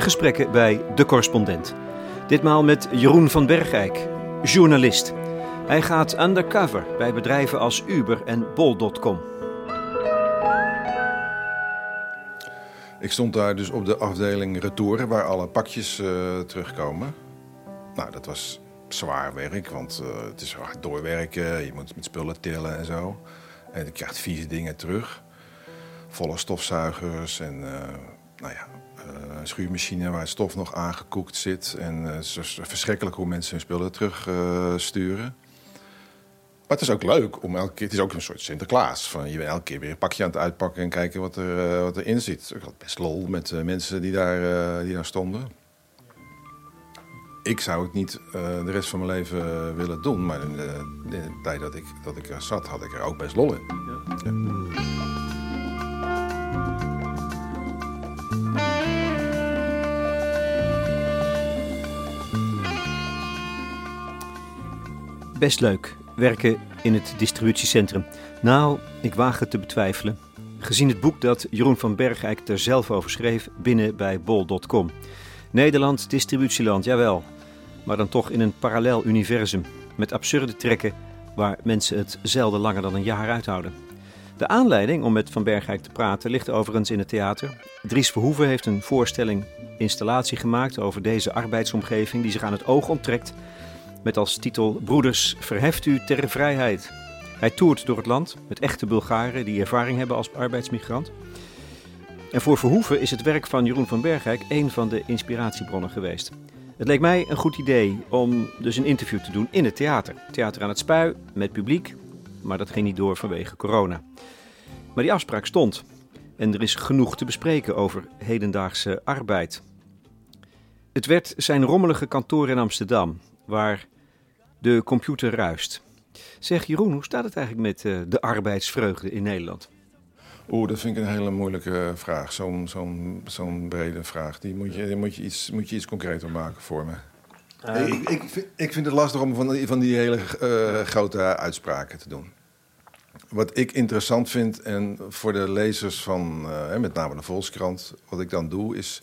gesprekken bij De Correspondent. Ditmaal met Jeroen van Bergijk, journalist. Hij gaat undercover bij bedrijven als Uber en Bol.com. Ik stond daar dus op de afdeling retouren, waar alle pakjes uh, terugkomen. Nou, dat was zwaar werk, want uh, het is hard doorwerken. Je moet met spullen tillen en zo. En je krijgt vieze dingen terug. Volle stofzuigers en uh, nou ja, een schuurmachine waar stof nog aangekoekt zit. En het is verschrikkelijk hoe mensen hun spullen terugsturen. Maar het is ook leuk om elke keer. Het is ook een soort Sinterklaas. Van je bent elke keer weer een pakje aan het uitpakken en kijken wat, er, uh, wat erin zit. Ik had best lol met uh, mensen die daar, uh, die daar stonden. Ik zou het niet de rest van mijn leven willen doen. Maar in de, in de, tijd dat ik, dat ik er zat, had ik er ook best lol in. Ja. Ja. Best leuk werken in het distributiecentrum? Nou, ik waag het te betwijfelen. Gezien het boek dat Jeroen van Bergijk er zelf over schreef binnen bij bol.com. Nederland, distributieland, jawel. Maar dan toch in een parallel universum. Met absurde trekken waar mensen het zelden langer dan een jaar uithouden. De aanleiding om met Van Bergijk te praten ligt overigens in het theater. Dries Verhoeven heeft een voorstelling, installatie gemaakt over deze arbeidsomgeving die zich aan het oog onttrekt met als titel Broeders, verheft u ter vrijheid. Hij toert door het land met echte Bulgaren die ervaring hebben als arbeidsmigrant. En voor Verhoeven is het werk van Jeroen van Bergijk een van de inspiratiebronnen geweest. Het leek mij een goed idee om dus een interview te doen in het theater. Theater aan het Spui, met publiek, maar dat ging niet door vanwege corona. Maar die afspraak stond en er is genoeg te bespreken over hedendaagse arbeid. Het werd zijn rommelige kantoor in Amsterdam, waar de computer ruist. Zeg Jeroen, hoe staat het eigenlijk met uh, de arbeidsvreugde in Nederland? Oeh, dat vind ik een hele moeilijke vraag. Zo'n zo'n zo'n brede vraag. Die moet je, die moet, je iets, moet je iets concreter maken voor me. Uh, ik, ik, vind, ik vind het lastig om van die, van die hele uh, grote uitspraken te doen. Wat ik interessant vind, en voor de lezers van met name de Volkskrant, wat ik dan doe, is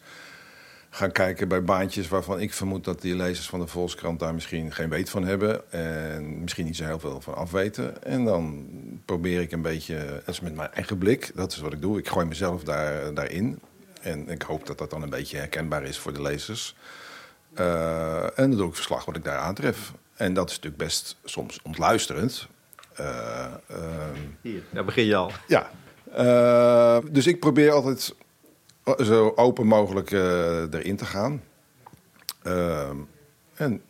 gaan kijken bij baantjes waarvan ik vermoed dat die lezers van de Volkskrant daar misschien geen weet van hebben. En misschien niet zo heel veel van afweten. En dan probeer ik een beetje, dat is met mijn eigen blik, dat is wat ik doe. Ik gooi mezelf daar, daarin. En ik hoop dat dat dan een beetje herkenbaar is voor de lezers. Uh, en dan doe ik verslag wat ik daar aantref. En dat is natuurlijk best soms ontluisterend. Uh, uh, Hier, daar begin je al. Ja. dus ik probeer altijd zo open mogelijk uh, erin te gaan. Uh, en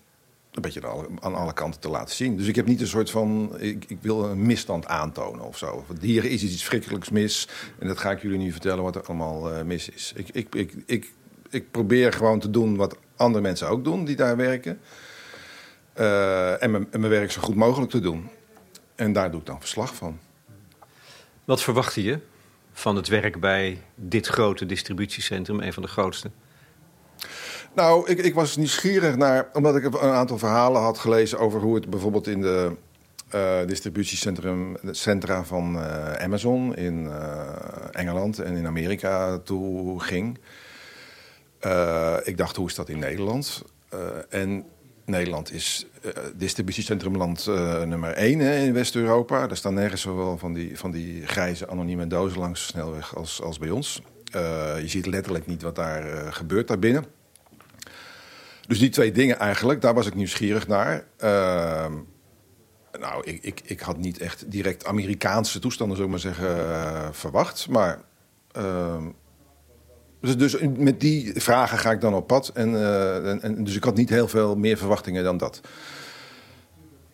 een beetje aan alle, kanten te laten zien. Dus ik heb niet een soort van. Ik, ik wil een misstand aantonen of zo. Want hier is iets verschrikkelijks mis. En dat ga ik jullie nu vertellen wat er allemaal uh, mis is. Ik, ik, ik, ik, probeer gewoon te doen wat andere mensen ook doen die daar werken. en, mijn, en mijn werk zo goed mogelijk te doen. En daar doe ik dan verslag van. Wat verwacht je van het werk bij dit grote distributiecentrum, een van de grootste? Nou, ik, ik was nieuwsgierig naar, omdat ik een aantal verhalen had gelezen over hoe het bijvoorbeeld in de uh, distributiecentrum, centra van uh, Amazon in uh, Engeland en in Amerika toe ging. ik dacht, hoe is dat in Nederland? en Nederland is uh, distributiecentrumland uh, nummer 1 hè, in West-Europa. Daar staan nergens zoveel van die, van die grijze anonieme dozen langs de snelweg als, als bij ons. Uh, je ziet letterlijk niet wat daar gebeurt daarbinnen. Dus die twee dingen eigenlijk, daar was ik nieuwsgierig naar. Ehm, nou, ik, ik, ik had niet echt direct Amerikaanse toestanden, ik maar zeggen, verwacht. Maar ehm, dus, dus met die vragen ga ik dan op pad. En, uh, en, dus ik had niet heel veel meer verwachtingen dan dat.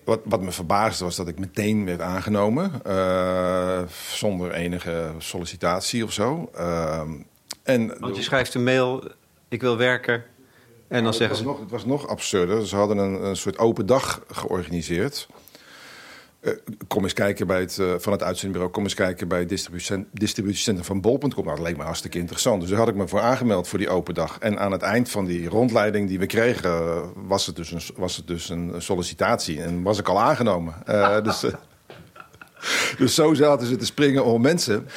Wat, wat me verbaasde was dat ik meteen werd aangenomen. Uh, zonder enige sollicitatie of zo. Uh, en, Want je schrijft een mail, ik wil werken. En dan zeggen ze... Nog, het was nog absurder. Ze hadden een, een soort open dag georganiseerd. Uh, kom eens kijken bij het, uh, van het uitzendbureau. Kom eens kijken bij het distributiecentrum van Bol.com. Nou, dat leek me hartstikke interessant. Dus daar had ik me voor aangemeld voor die open dag. En aan het eind van die rondleiding die we kregen... Uh, was, het dus een, was het dus een sollicitatie. En was ik al aangenomen. dus, Dus zo zaten ze te springen om mensen.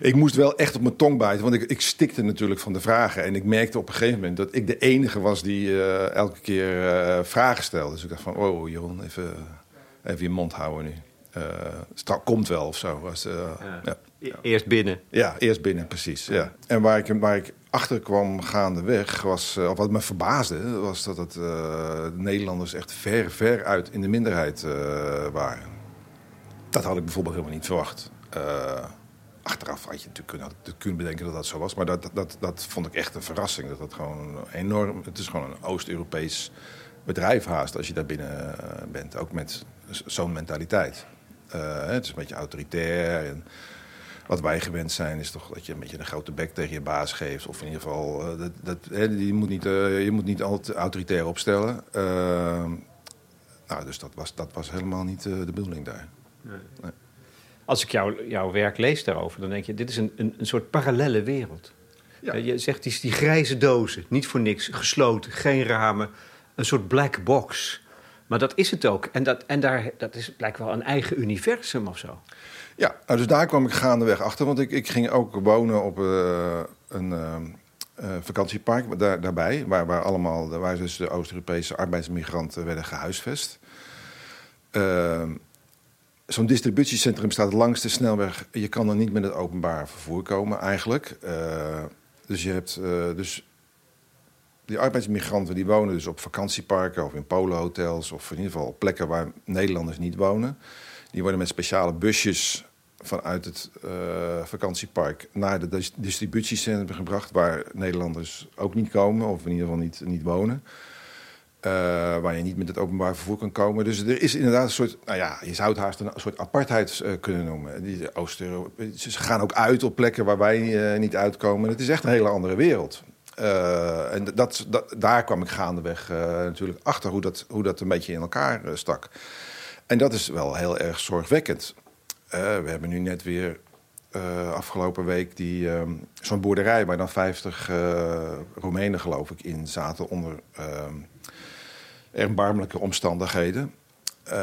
Ik moest wel echt op mijn tong bijten, want ik, ik stikte natuurlijk van de vragen. En ik merkte op een gegeven moment dat ik de enige was die elke keer vragen stelde. Dus ik dacht van, oh Jeroen, even, even je mond houden nu. Uh, komt wel of zo. Was, ja. Ja. E-, eerst binnen. Ja, eerst binnen, precies. Ja. En waar ik, waar ik achter kwam gaandeweg, was, of wat me verbaasde, was dat het, de Nederlanders echt ver, ver uit in de minderheid waren. Dat had ik bijvoorbeeld helemaal niet verwacht. Achteraf had je natuurlijk kunnen, kunnen bedenken dat dat zo was. Maar dat, dat, dat vond ik echt een verrassing. Dat dat gewoon enorm... Het is gewoon een Oost-Europees bedrijf haast als je daar binnen eh, bent. Ook met zo'n mentaliteit. Uh, het is een beetje autoritair. En wat wij gewend zijn is toch dat je een beetje een grote bek tegen je baas geeft. Of in ieder geval, dat, dat, je, moet niet, je moet niet altijd autoritair opstellen. nou, dus dat was, dat was helemaal niet de bedoeling daar. Nee. Als ik jou, jouw werk lees daarover, dan denk je: dit is een, een, een soort parallele wereld. Ja. Je zegt die, die grijze dozen, niet voor niks, gesloten, geen ramen, een soort black box. Maar dat is het ook. En dat, en daar, dat is, lijkt wel een eigen universum of zo. Ja, nou, dus daar kwam ik gaandeweg achter. Want ik, ik ging ook wonen op uh, een uh, vakantiepark daar, daarbij. Waar, waar, allemaal, waar dus de Oost-Europese arbeidsmigranten werden gehuisvest. Uh, Zo'n distributiecentrum staat langs de snelweg. Je kan er niet met het openbaar vervoer komen eigenlijk. Dus je hebt dus die arbeidsmigranten die wonen dus op vakantieparken of in polenhotels of in ieder geval op plekken waar Nederlanders niet wonen. Die worden met speciale busjes vanuit het uh, vakantiepark naar de distributiecentrum gebracht, waar Nederlanders ook niet komen of in ieder geval niet, niet wonen. Uh, waar je niet met het openbaar vervoer kan komen. Dus er is inderdaad een soort, nou ja, je zou het haast een soort apartheid uh, kunnen noemen. Die oost ze gaan ook uit op plekken waar wij niet uitkomen. Het is echt een hele andere wereld. En dat, dat, daar kwam ik gaandeweg natuurlijk achter hoe dat, hoe dat een beetje in elkaar stak. En dat is wel heel erg zorgwekkend. we hebben nu net weer afgelopen week die ehm, zo'n boerderij waar dan 50 Roemenen, geloof ik, in zaten onder ehm, erbarmelijke omstandigheden. Uh,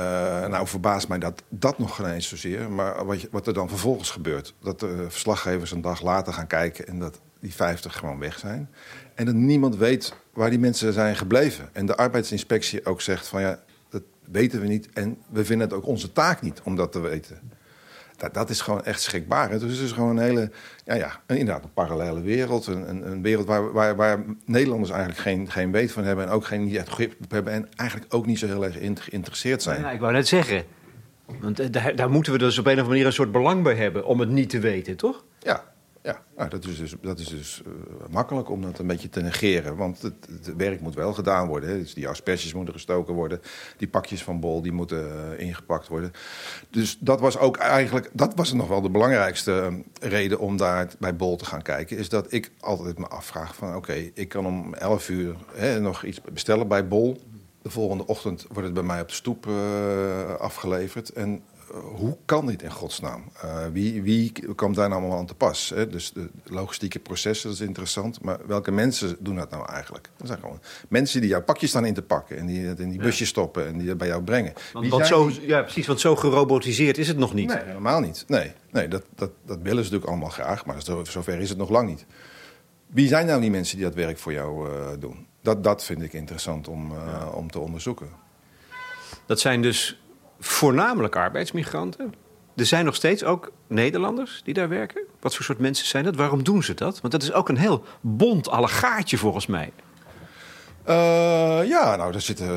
nou, verbaast mij dat dat nog geen eens zozeer. Maar wat, wat, er dan vervolgens gebeurt. Dat de verslaggevers een dag later gaan kijken en dat die 50 gewoon weg zijn. En dat niemand weet waar die mensen zijn gebleven. En de arbeidsinspectie ook zegt van ja, dat weten we niet. En we vinden het ook onze taak niet om dat te weten dat, dat is gewoon echt schrikbaar. Dus het is gewoon een hele, ja, ja inderdaad, een parallele wereld. Een, een, een wereld waar, waar, waar, Nederlanders eigenlijk geen, geen weet van hebben. En ook geen grip hebben. En eigenlijk ook niet zo heel erg geïnteresseerd zijn. Ja, ik wou net zeggen. Want eh, daar, daar moeten we dus op een of andere manier een soort belang bij hebben. Om het niet te weten, toch? Ja, ja, nou, dat is dus, dat is dus uh, makkelijk om dat een beetje te negeren. Want het, werk moet wel gedaan worden. Hè. Dus die asperges moeten gestoken worden. Die pakjes van bol die moeten uh, ingepakt worden. Dus dat was ook eigenlijk... Dat was nog wel de belangrijkste uh, reden om daar bij bol te gaan kijken. Is dat ik altijd me afvraag van... Oké, ik kan om 11 uur hè, nog iets bestellen bij bol. De volgende ochtend wordt het bij mij op de stoep afgeleverd. En hoe kan dit in godsnaam? Uh, wie, wie komt daar nou allemaal aan te pas? Hè? Dus de logistieke processen, dat is interessant. Maar welke mensen doen dat nou eigenlijk? Dat zijn gewoon mensen die jouw pakjes staan in te pakken... en die het in die busjes stoppen en die het bij jou brengen. Want, zo, ja, precies, want zo gerobotiseerd is het nog niet. Nee, helemaal niet. Nee, nee dat, dat, dat willen ze natuurlijk allemaal graag, maar zover is het nog lang niet. Wie zijn nou die mensen die dat werk voor jou uh, doen? Dat, dat vind ik interessant om, uh, om te onderzoeken. Dat zijn dus voornamelijk arbeidsmigranten. Er zijn nog steeds ook Nederlanders die daar werken. Wat voor soort mensen zijn dat? Waarom doen ze dat? Want dat is ook een heel bont allegaatje volgens mij. Uh, ja, nou, er zitten.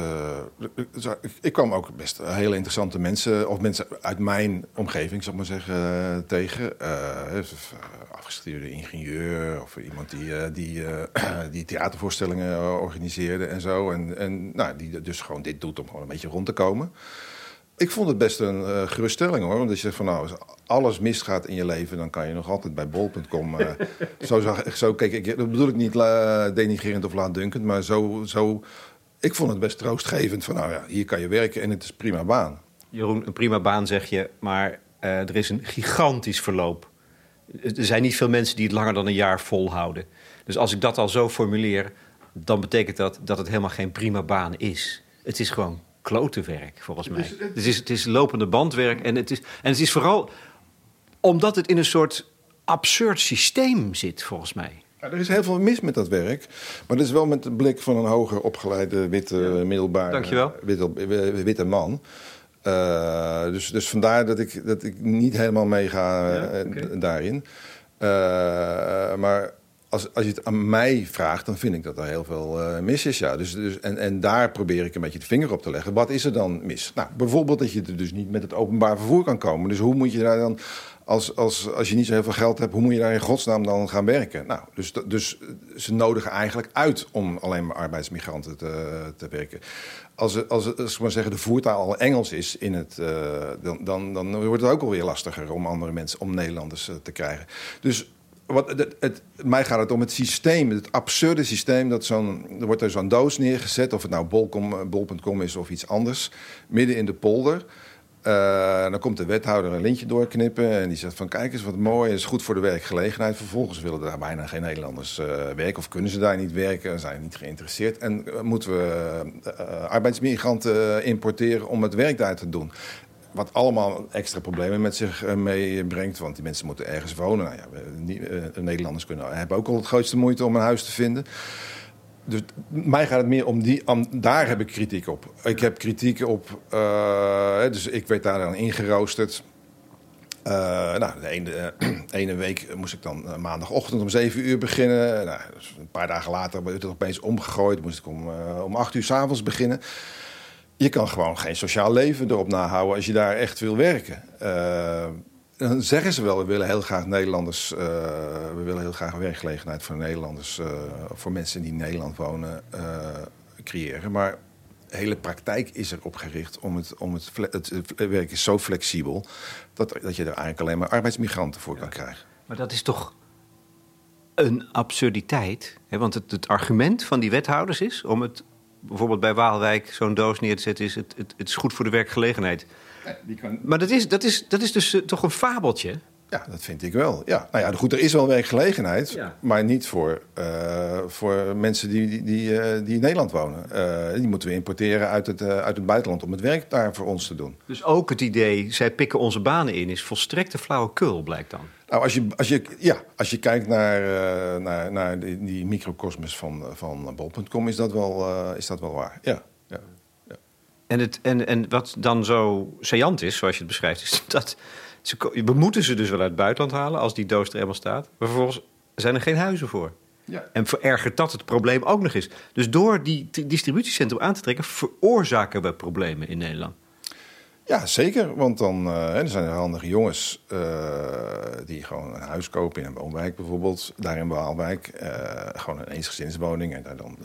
Ik kwam ook best hele interessante mensen, of mensen uit mijn omgeving, zal ik maar zeggen, tegen. Uh, afgestudeerde ingenieur of iemand die, die, die theatervoorstellingen organiseerde en zo. En, en nou, die dus gewoon dit doet om gewoon een beetje rond te komen. Ik vond het best een uh, geruststelling hoor. Want als je zegt van nou, als alles misgaat in je leven, dan kan je nog altijd bij bol.com. Uh, zo, zag, zo kijk ik, dat bedoel ik niet uh, denigrerend of laatdunkend, maar zo, zo. Ik vond het best troostgevend van nou ja, hier kan je werken en het is prima baan. Jeroen, een prima baan zeg je, maar er is een gigantisch verloop. Er zijn niet veel mensen die het langer dan een jaar volhouden. Dus als ik dat al zo formuleer, dan betekent dat dat het helemaal geen prima baan is. Het is gewoon klote werk, volgens mij. Het is, het is lopende bandwerk en het is, en het is vooral omdat het in een soort absurd systeem zit, volgens mij. Ja, er is heel veel mis met dat werk. Maar dat is wel met de blik van een hoger opgeleide, witte, ja. middelbare. Witte, witte man. Uh, dus, dus vandaar dat ik, dat ik niet helemaal meega ja, okay. daarin. Uh, maar als, als je het aan mij vraagt, dan vind ik dat er heel veel uh, mis is. Ja. Dus, dus, en, en daar probeer ik een beetje de vinger op te leggen. Wat is er dan mis? Nou, bijvoorbeeld dat je er dus niet met het openbaar vervoer kan komen. Dus hoe moet je daar dan, als, als, als je niet zo heel veel geld hebt, hoe moet je daar in godsnaam dan gaan werken? Nou, dus, dus ze nodigen eigenlijk uit om alleen maar arbeidsmigranten te, te werken. Als, als, als, maar zeggen, de voertaal al Engels is, in het, uh, dan, dan, dan wordt het ook alweer lastiger om andere mensen, om Nederlanders te krijgen. Dus wat, het, mij gaat het om het systeem, het absurde systeem. Dat zo'n, er wordt er zo'n doos neergezet, of het nou bol.com bol is of iets anders, midden in de polder. Uh, dan komt de wethouder een lintje doorknippen en die zegt van kijk eens wat mooi, is goed voor de werkgelegenheid. Vervolgens willen daar bijna geen Nederlanders uh, werken of kunnen ze daar niet werken, zijn niet geïnteresseerd. En moeten we arbeidsmigranten importeren om het werk daar te doen. Wat allemaal extra problemen met zich meebrengt, want die mensen moeten ergens wonen. Nou ja, de Nederlanders kunnen, hebben ook al het grootste moeite om een huis te vinden. Dus mij gaat het meer om die. Daar heb ik kritiek op. Ik heb kritiek op. Uh, dus ik werd daar dan ingeroosterd. Uh, nou, de ene, week moest ik dan maandagochtend om 7 uur beginnen. Nou, dus een paar dagen later werd het opeens omgegooid. Moest ik om, om 8 uur s'avonds beginnen. Je kan gewoon geen sociaal leven erop nahouden als je daar echt wil werken dan zeggen ze wel, we willen heel graag Nederlanders, uh, we willen heel graag werkgelegenheid voor Nederlanders, uh, voor mensen die in Nederland wonen, creëren. Maar de hele praktijk is erop gericht om het, om het, het, het werk is zo flexibel dat, dat je er eigenlijk alleen maar arbeidsmigranten voor kan krijgen. Maar dat is toch een absurditeit? Hè? Want het, het argument van die wethouders is om het bijvoorbeeld bij Waalwijk zo'n doos neer te zetten, is het, het, het is goed voor de werkgelegenheid. Kan... Maar dat is, dat, is, dat is dus uh, toch een fabeltje? Ja, dat vind ik wel. Ja. Nou ja, goed, er is wel werkgelegenheid, ja. maar niet voor, uh, voor mensen die, die, die, uh, die in Nederland wonen. die moeten we importeren uit het, uit het buitenland om het werk daar voor ons te doen. Dus ook het idee, zij pikken onze banen in, is volstrekte flauwekul, blijkt dan? Nou, als je, als je, ja, als je kijkt naar, naar, naar die, die microcosmos van, van bol.com, is, dat wel, is dat wel waar. Ja. En, het, en, en wat dan zo saillant is, zoals je het beschrijft, is dat ze, we moeten ze dus wel uit het buitenland halen als die doos er eenmaal staat. Maar vervolgens zijn er geen huizen voor. Ja. En verergert dat het probleem ook nog eens. Dus door die distributiecentrum aan te trekken, veroorzaken we problemen in Nederland. Ja, zeker. Want dan uh, er zijn er handige jongens uh, die gewoon een huis kopen in een woonwijk bijvoorbeeld. Daar in Waalwijk. Uh, gewoon een eensgezinswoning en daar dan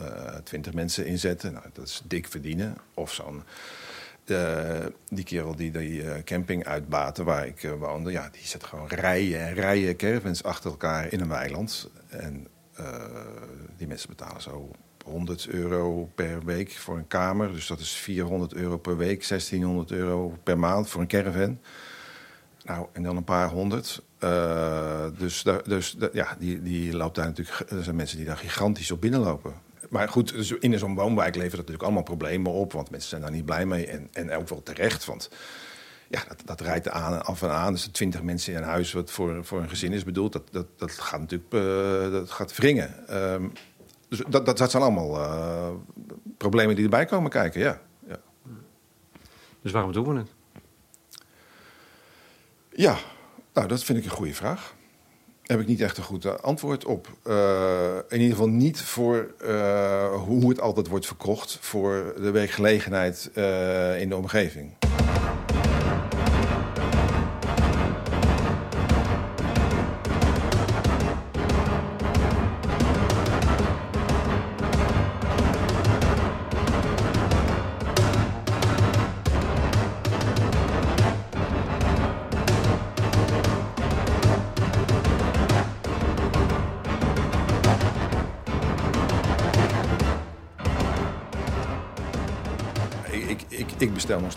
twintig mensen in zetten. Nou, dat is dik verdienen. Of zo'n... die kerel die die camping uitbaten waar ik woonde... Ja, die zet gewoon rijen en rijen caravans achter elkaar in een weiland. En die mensen betalen zo 100 euro per week voor een kamer. Dus dat is 400 euro per week, 1600 euro per maand voor een caravan. Nou, en dan een paar honderd. Dus dus ja, die, die loopt daar natuurlijk. Er zijn mensen die daar gigantisch op binnenlopen. Maar goed, dus in zo'n woonwijk levert dat natuurlijk allemaal problemen op. Want mensen zijn daar niet blij mee. En, en ook wel terecht. Want ja, dat, dat rijdt aan, af en aan. Dus twintig mensen in een huis wat voor, voor een gezin is bedoeld. Dat, dat, dat gaat natuurlijk uh, dat gaat wringen. Um, dus dat, dat, dat zijn allemaal uh, problemen die erbij komen kijken, ja. ja. Dus waarom doen we het? Ja, nou, dat vind ik een goede vraag. Heb ik niet echt een goed uh, antwoord op. Uh, in ieder geval niet voor hoe het altijd wordt verkocht voor de werkgelegenheid in de omgeving.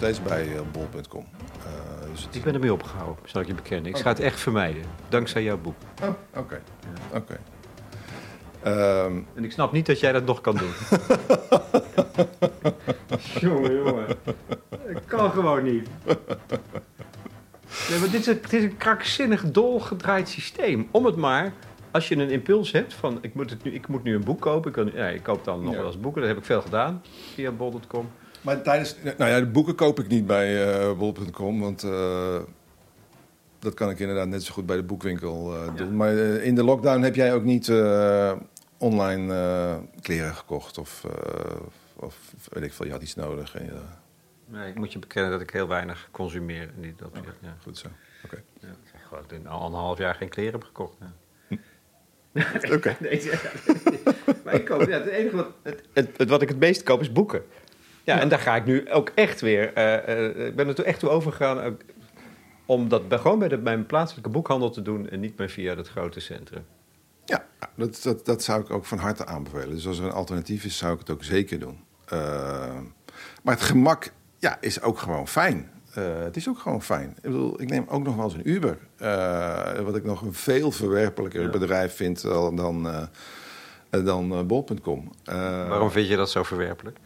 Steeds bij uh, bol.com. Uh, dus ik ben ermee opgehouden, zal ik je bekennen. Ik okay. ga het echt vermijden, dankzij jouw boek. Oh, oké. Okay. Ja. Okay. Um... En ik snap niet dat jij dat nog kan doen. jongen, jongen. al gewoon niet. Nee, maar dit is een, het is een krankzinnig dolgedraaid systeem. Om het maar, als je een impuls hebt van ik moet, het nu, ik moet nu een boek kopen. Ik, kan, ja, ik koop dan nog Ja. wel eens boeken. Dat heb ik veel gedaan via bol.com. Maar tijdens... Nou ja, de boeken koop ik niet bij eh bol.com, want... eh, dat kan ik inderdaad net zo goed bij de boekwinkel eh, doen. Maar in de lockdown heb jij ook niet eh, online eh, kleren gekocht? Of, eh, of weet ik veel, je had iets nodig. En, je- Nee, ik moet je bekennen dat ik heel weinig consumeer. in die dat, ja. goed zo. Oké. Ja, ik heb gewoon in anderhalf jaar geen kleren heb gekocht. Ja. Oké. Nee, ja. maar ik koop, ja, het enige wat, het, het, het wat ik het meest koop is boeken. Ja, en daar ga ik nu ook echt weer. eh, eh, ik ben er toen echt toe overgegaan ook om dat gewoon bij, de, bij mijn plaatselijke boekhandel te doen en niet meer via dat grote centrum. Ja, dat, dat, dat zou ik ook van harte aanbevelen. Dus als er een alternatief is, zou ik het ook zeker doen. Eh, maar het gemak ja, is ook gewoon fijn. Eh, het is ook gewoon fijn. Ik bedoel, ik neem ook nog wel eens een Uber. eh, wat ik nog een veel verwerpelijker Ja. bedrijf vind dan, dan, eh, eh, dan eh, bol.com. Eh, Waarom vind je dat zo verwerpelijk?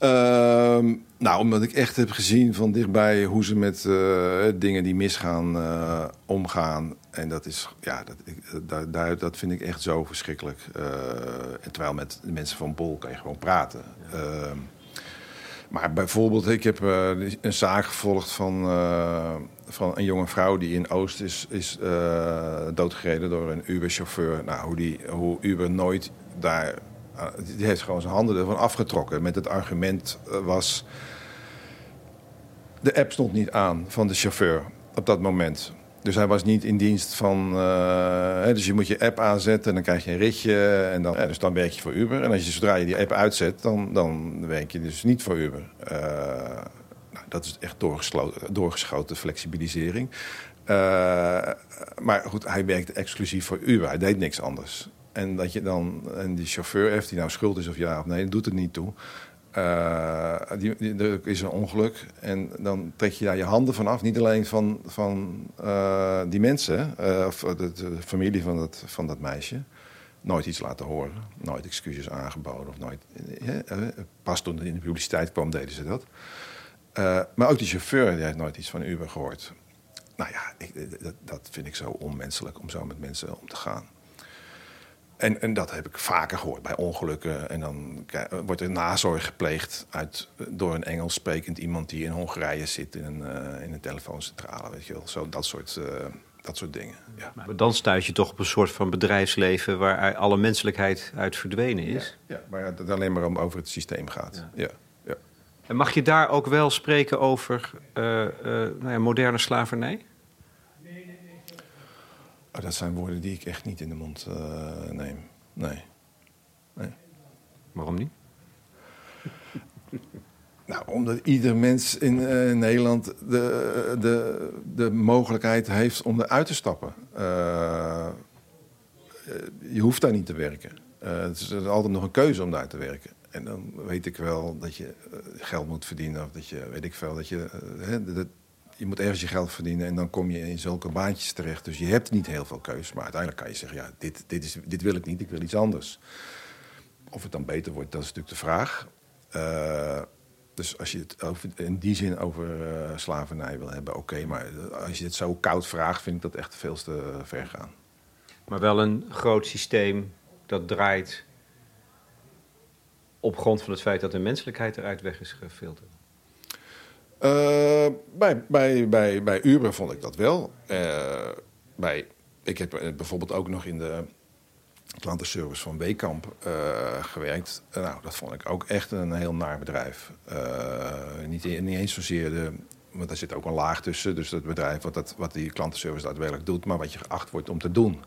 Ehm, nou, omdat ik echt heb gezien van dichtbij hoe ze met eh, dingen die misgaan eh, omgaan. En dat is, ja, dat, ik, daar, dat vind ik echt zo verschrikkelijk. Eh, en terwijl met de mensen van Bol kan je gewoon praten. Ehm, maar bijvoorbeeld, ik heb een zaak gevolgd van, van een jonge vrouw die in Oost is, is doodgereden door een Uber-chauffeur. Nou, hoe, die, hoe Uber nooit daar. Die heeft gewoon zijn handen ervan afgetrokken. Met het argument eh, was. De app stond niet aan van de chauffeur op dat moment. Dus hij was niet in dienst van. eh, dus je moet je app aanzetten en dan krijg je een ritje. En dan, dus dan werk je voor Uber. En als je zodra je die app uitzet, dan, dan werk je dus niet voor Uber. Eh, nou, dat is echt doorgeschoten flexibilisering. Maar goed, hij werkte exclusief voor Uber. Hij deed niks anders. En dat je dan, en die chauffeur, of die nou schuld is of ja of nee, doet het niet toe. Eh, die, er is een ongeluk en dan trek je daar je handen van af. Niet alleen van, van eh, die mensen, eh, of de, familie van dat, van dat meisje. Nooit iets laten horen, nooit excuses aangeboden. Of nooit, pas toen in de publiciteit kwam, deden ze dat. Maar ook die chauffeur die heeft nooit iets van Uber gehoord. Nou ja, ik, dat, dat vind ik zo onmenselijk om zo met mensen om te gaan. En, en dat heb ik vaker gehoord bij ongelukken. En dan k- wordt er nazorg gepleegd uit, door een Engels sprekend iemand die in Hongarije zit in een, eh, in een telefooncentrale. Weet je wel. Zo, dat, soort, eh, dat soort dingen. Ja. Maar dan stuit je toch op een soort van bedrijfsleven waar alle menselijkheid uit verdwenen is. Ja, maar dat het alleen maar om over het systeem gaat. Ja. Ja. Ja. En mag je daar ook wel spreken over eh, eh, nou ja, moderne slavernij? Dat zijn woorden die ik echt niet in de mond eh, neem. Nee. Waarom niet? Nou, omdat ieder mens in eh, Nederland de, de, de mogelijkheid heeft om eruit te stappen. Eh, je hoeft daar niet te werken. Het is altijd nog een keuze om daar te werken. En dan weet ik wel dat je geld moet verdienen. Of dat je, weet ik veel, dat je... hè, dat, je moet ergens je geld verdienen en dan kom je in zulke baantjes terecht. Dus je hebt niet heel veel keuze. Maar uiteindelijk kan je zeggen, ja, dit, dit, is, dit wil ik niet, ik wil iets anders. Of het dan beter wordt, dat is natuurlijk de vraag. Eh, dus als je het over, in die zin over eh, slavernij wil hebben, oké. maar als je het zo koud vraagt, vind ik dat echt veel te ver gaan. Maar wel een groot systeem dat draait op grond van het feit dat de menselijkheid eruit weg is gefilterd. Eh, bij, bij, bij, bij Uber vond ik dat wel. Eh, bij, ik heb eh, bijvoorbeeld ook nog in de klantenservice van Weekamp eh, gewerkt. Nou, dat vond ik ook echt een heel naar bedrijf. Niet, niet eens zozeer de... Want daar zit ook een laag tussen. Dus dat bedrijf wat, dat, wat die klantenservice daadwerkelijk doet... maar wat je geacht wordt om te doen.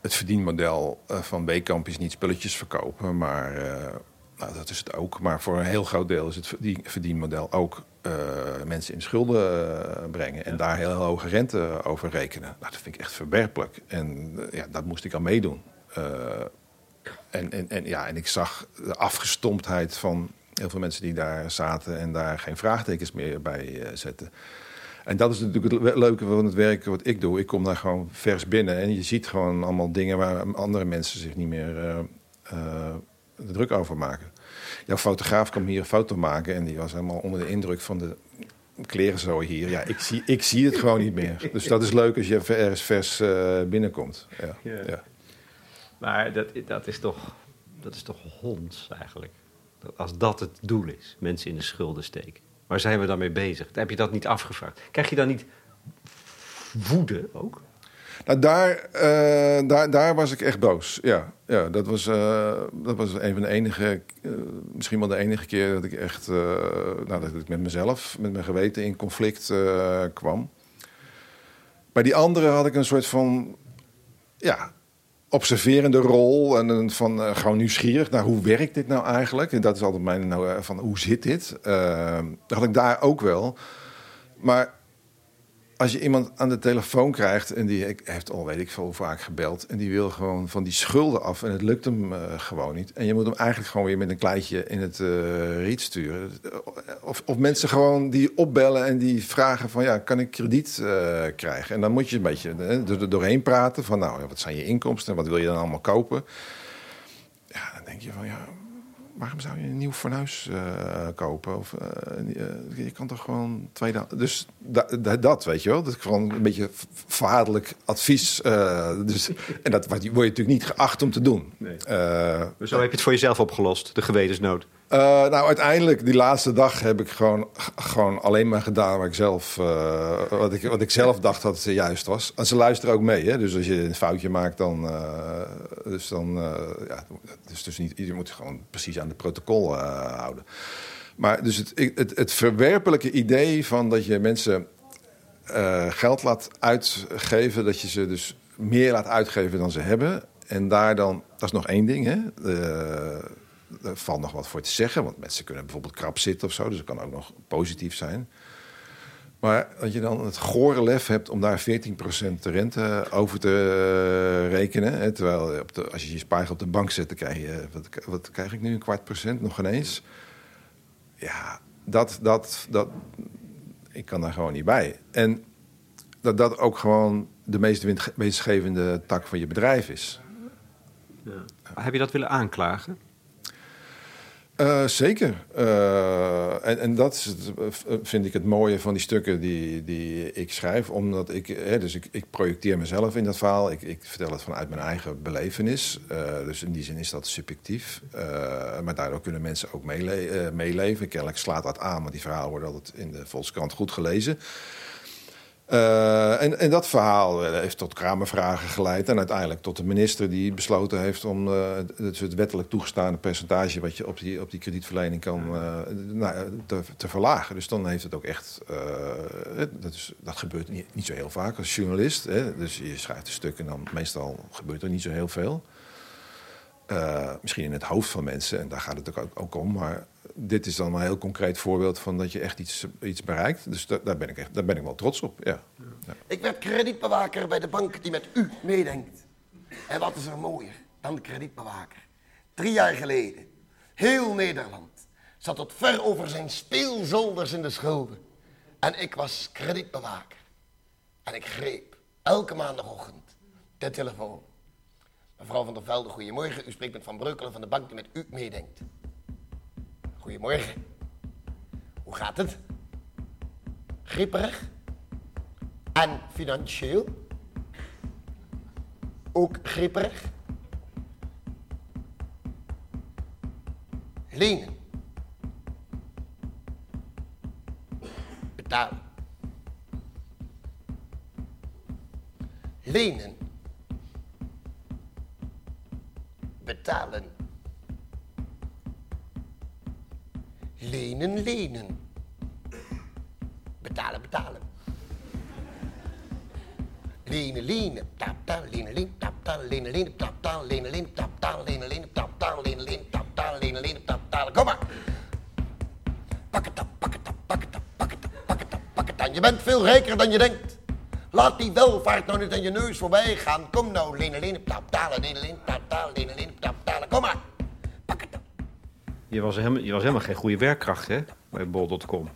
Het verdienmodel van Weekamp is niet spulletjes verkopen, maar nou, dat is het ook. Maar voor een heel groot deel is het verdien- verdienmodel ook eh, mensen in schulden eh, brengen en daar heel hoge rente over rekenen. Nou, dat vind ik echt verwerpelijk. En eh, ja, dat moest ik aan meedoen. En, en, en, ja, en ik zag de afgestomptheid van heel veel mensen die daar zaten en daar geen vraagtekens meer bij zetten. En dat is natuurlijk het le- leuke van het werk wat ik doe. Ik kom daar gewoon vers binnen en je ziet gewoon allemaal dingen waar andere mensen zich niet meer eh, eh, er druk over maken. Jouw fotograaf kwam hier een foto maken en die was helemaal onder de indruk van de kleren zo hier. Ja, ik zie, ik zie het gewoon niet meer. Dus dat is leuk als je ergens vers uh, binnenkomt. Ja. Ja. ja. Maar dat, dat, is toch, dat is toch honds eigenlijk? Als dat het doel is, mensen in de schulden steken. Waar zijn we dan mee bezig? Heb je dat niet afgevraagd? Krijg je dan niet woede ook? Nou, daar, uh, daar, daar was ik echt boos. Ja, ja dat, was, uh, dat was een van de enige, uh, misschien wel de enige keer dat ik echt, nou, dat ik met mezelf, met mijn geweten in conflict kwam. Bij die andere had ik een soort van, ja, observerende rol en van gewoon nieuwsgierig naar hoe werkt dit nou eigenlijk. En dat is altijd mijn, nou, van hoe zit dit? dat had ik daar ook wel. Maar als je iemand aan de telefoon krijgt en die heeft al weet ik veel vaak gebeld en die wil gewoon van die schulden af en het lukt hem uh, gewoon niet. En je moet hem eigenlijk gewoon weer met een kleitje in het uh, riet sturen. Of, of mensen gewoon die opbellen en die vragen van ja, kan ik krediet uh, krijgen? En dan moet je een beetje er doorheen praten van nou, wat zijn je inkomsten en wat wil je dan allemaal kopen? Ja, dan denk je van ja, waarom zou je een nieuw fornuis uh, kopen? Of, uh, je kan toch gewoon tweede... Dus dat, weet je wel. Dat is gewoon een beetje vaderlijk advies. Uh, dus, en dat word je natuurlijk niet geacht om te doen. Nee. zo heb je het voor jezelf opgelost, de gewetensnood. Uh, nou, uiteindelijk, die laatste dag heb ik gewoon, gewoon alleen maar gedaan wat ik zelf, uh, wat ik, wat ik zelf dacht dat het juist was. En ze luisteren ook mee, hè? dus als je een foutje maakt, dan. Uh, dus dan ja, dus, dus niet, je moet gewoon precies aan het protocol houden. Maar dus het, het, het verwerpelijke idee van dat je mensen geld laat uitgeven, dat je ze dus meer laat uitgeven dan ze hebben. En daar dan, dat is nog één ding, hè? Valt nog wat voor te zeggen. Want mensen kunnen bijvoorbeeld krap zitten of zo. Dus dat kan ook nog positief zijn. Maar dat je dan het gore lef hebt om daar 14% rente over te eh, rekenen. Hè, terwijl op de, als je je spaargeld op de bank zet, dan krijg je... Wat, wat krijg ik nu? Een kwart procent? Nog ineens? Ja, dat, dat, dat... Ik kan daar gewoon niet bij. En dat dat ook gewoon de meest winstgevende tak van je bedrijf is. Ja. Heb je dat willen aanklagen? Uh, zeker. Uh, en, en dat eh, vind ik het mooie van die stukken die, die ik schrijf. Omdat ik, hè, dus ik, ik projecteer mezelf in dat verhaal. Ik, ik vertel het vanuit mijn eigen belevenis. Dus in die zin is dat subjectief. maar daardoor kunnen mensen ook meele meeleven. Kennelijk slaat dat aan, maar die verhalen worden altijd in de Volkskrant goed gelezen. Uh, en, en, dat verhaal eh, heeft tot Kamervragen geleid. En uiteindelijk tot de minister die besloten heeft om uh, het, het, wettelijk toegestaande percentage wat je op die, op die kredietverlening kan uh, nou, te, te, verlagen. Dus dan heeft het ook echt. dat, is, dat gebeurt niet, niet, zo heel vaak als journalist. Hè? Dus je schrijft een stuk en dan meestal gebeurt er niet zo heel veel. misschien in het hoofd van mensen, en daar gaat het ook, ook om. Maar dit is dan een heel concreet voorbeeld van dat je echt iets, iets bereikt. Dus daar, daar ben ik echt, daar ben ik wel trots op. Ja. ja. Ik werd kredietbewaker bij de bank die met u meedenkt. En wat is er mooier dan de kredietbewaker? Drie jaar geleden, heel Nederland zat tot ver over zijn speelzolders in de schulden. En ik was kredietbewaker. En ik greep elke maandagochtend de telefoon. Mevrouw van der Velde, goedemorgen. U spreekt met Van Breukelen van de bank die met u meedenkt. Goedemorgen. Hoe gaat het? Gripperig? En financieel? Ook gripperig? Lenen. Betalen. Lenen. Betalen. Lenen, lenen. Betalen, betalen. Lenen, lenen. Tap, tap, lenen, lenen. Tap, tap, lenen, lenen. Tap, tap, lenen, lenen. Tap, tap, lenen, lenen. Tap, tap, lenen, lenen. Tap, tap, lenen, lenen. Tap, tap. Kom maar. Pak het op, pak het op, pak het op, pak het op, pak het op, pak het aan. Je bent veel rijker dan je denkt. Laat die welvaart nou niet aan je neus voorbij gaan. Kom nou, lenen, lenen. Tap, tap, lenen, lenen. Tap, tap, lenen, lenen. Tap, tap. Kom maar. Je was helemaal, je was helemaal geen goede werkkracht hè, bij bol.com.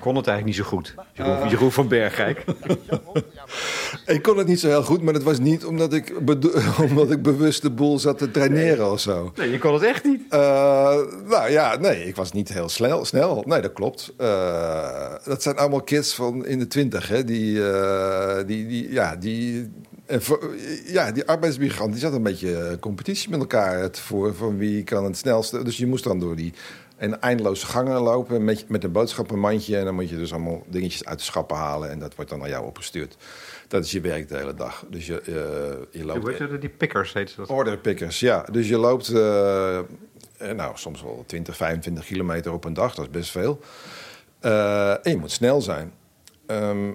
kon het eigenlijk niet zo goed, Jeroen, Jeroen van Bergrijk. Ik kon het niet zo heel goed, maar dat was niet omdat ik, omdat ik bewust de boel zat te traineren of zo. Nee, je kon het echt niet. Eh, nou ja, nee, ik was niet heel snel. snel. Nee, dat klopt. Eh, dat zijn allemaal kids van in de twintig, hè? Die, die, die, ja, die, en voor- ja, die arbeidsmigrant, die zat een beetje competitie met elkaar te voeren van wie kan het snelste. Dus je moest dan door die en eindeloze gangen lopen met, met een boodschappenmandje. En dan moet je dus allemaal dingetjes uit de schappen halen en dat wordt dan naar jou opgestuurd. Dat is je werk de hele dag. Dus je, eh, je loopt. Hoe? Die pickers heet dat. Orderpickers, ja. Dus je loopt eh, eh, nou, soms wel 20, 25 kilometer op een dag. Dat is best veel. Eh, en je moet snel zijn. Ehm,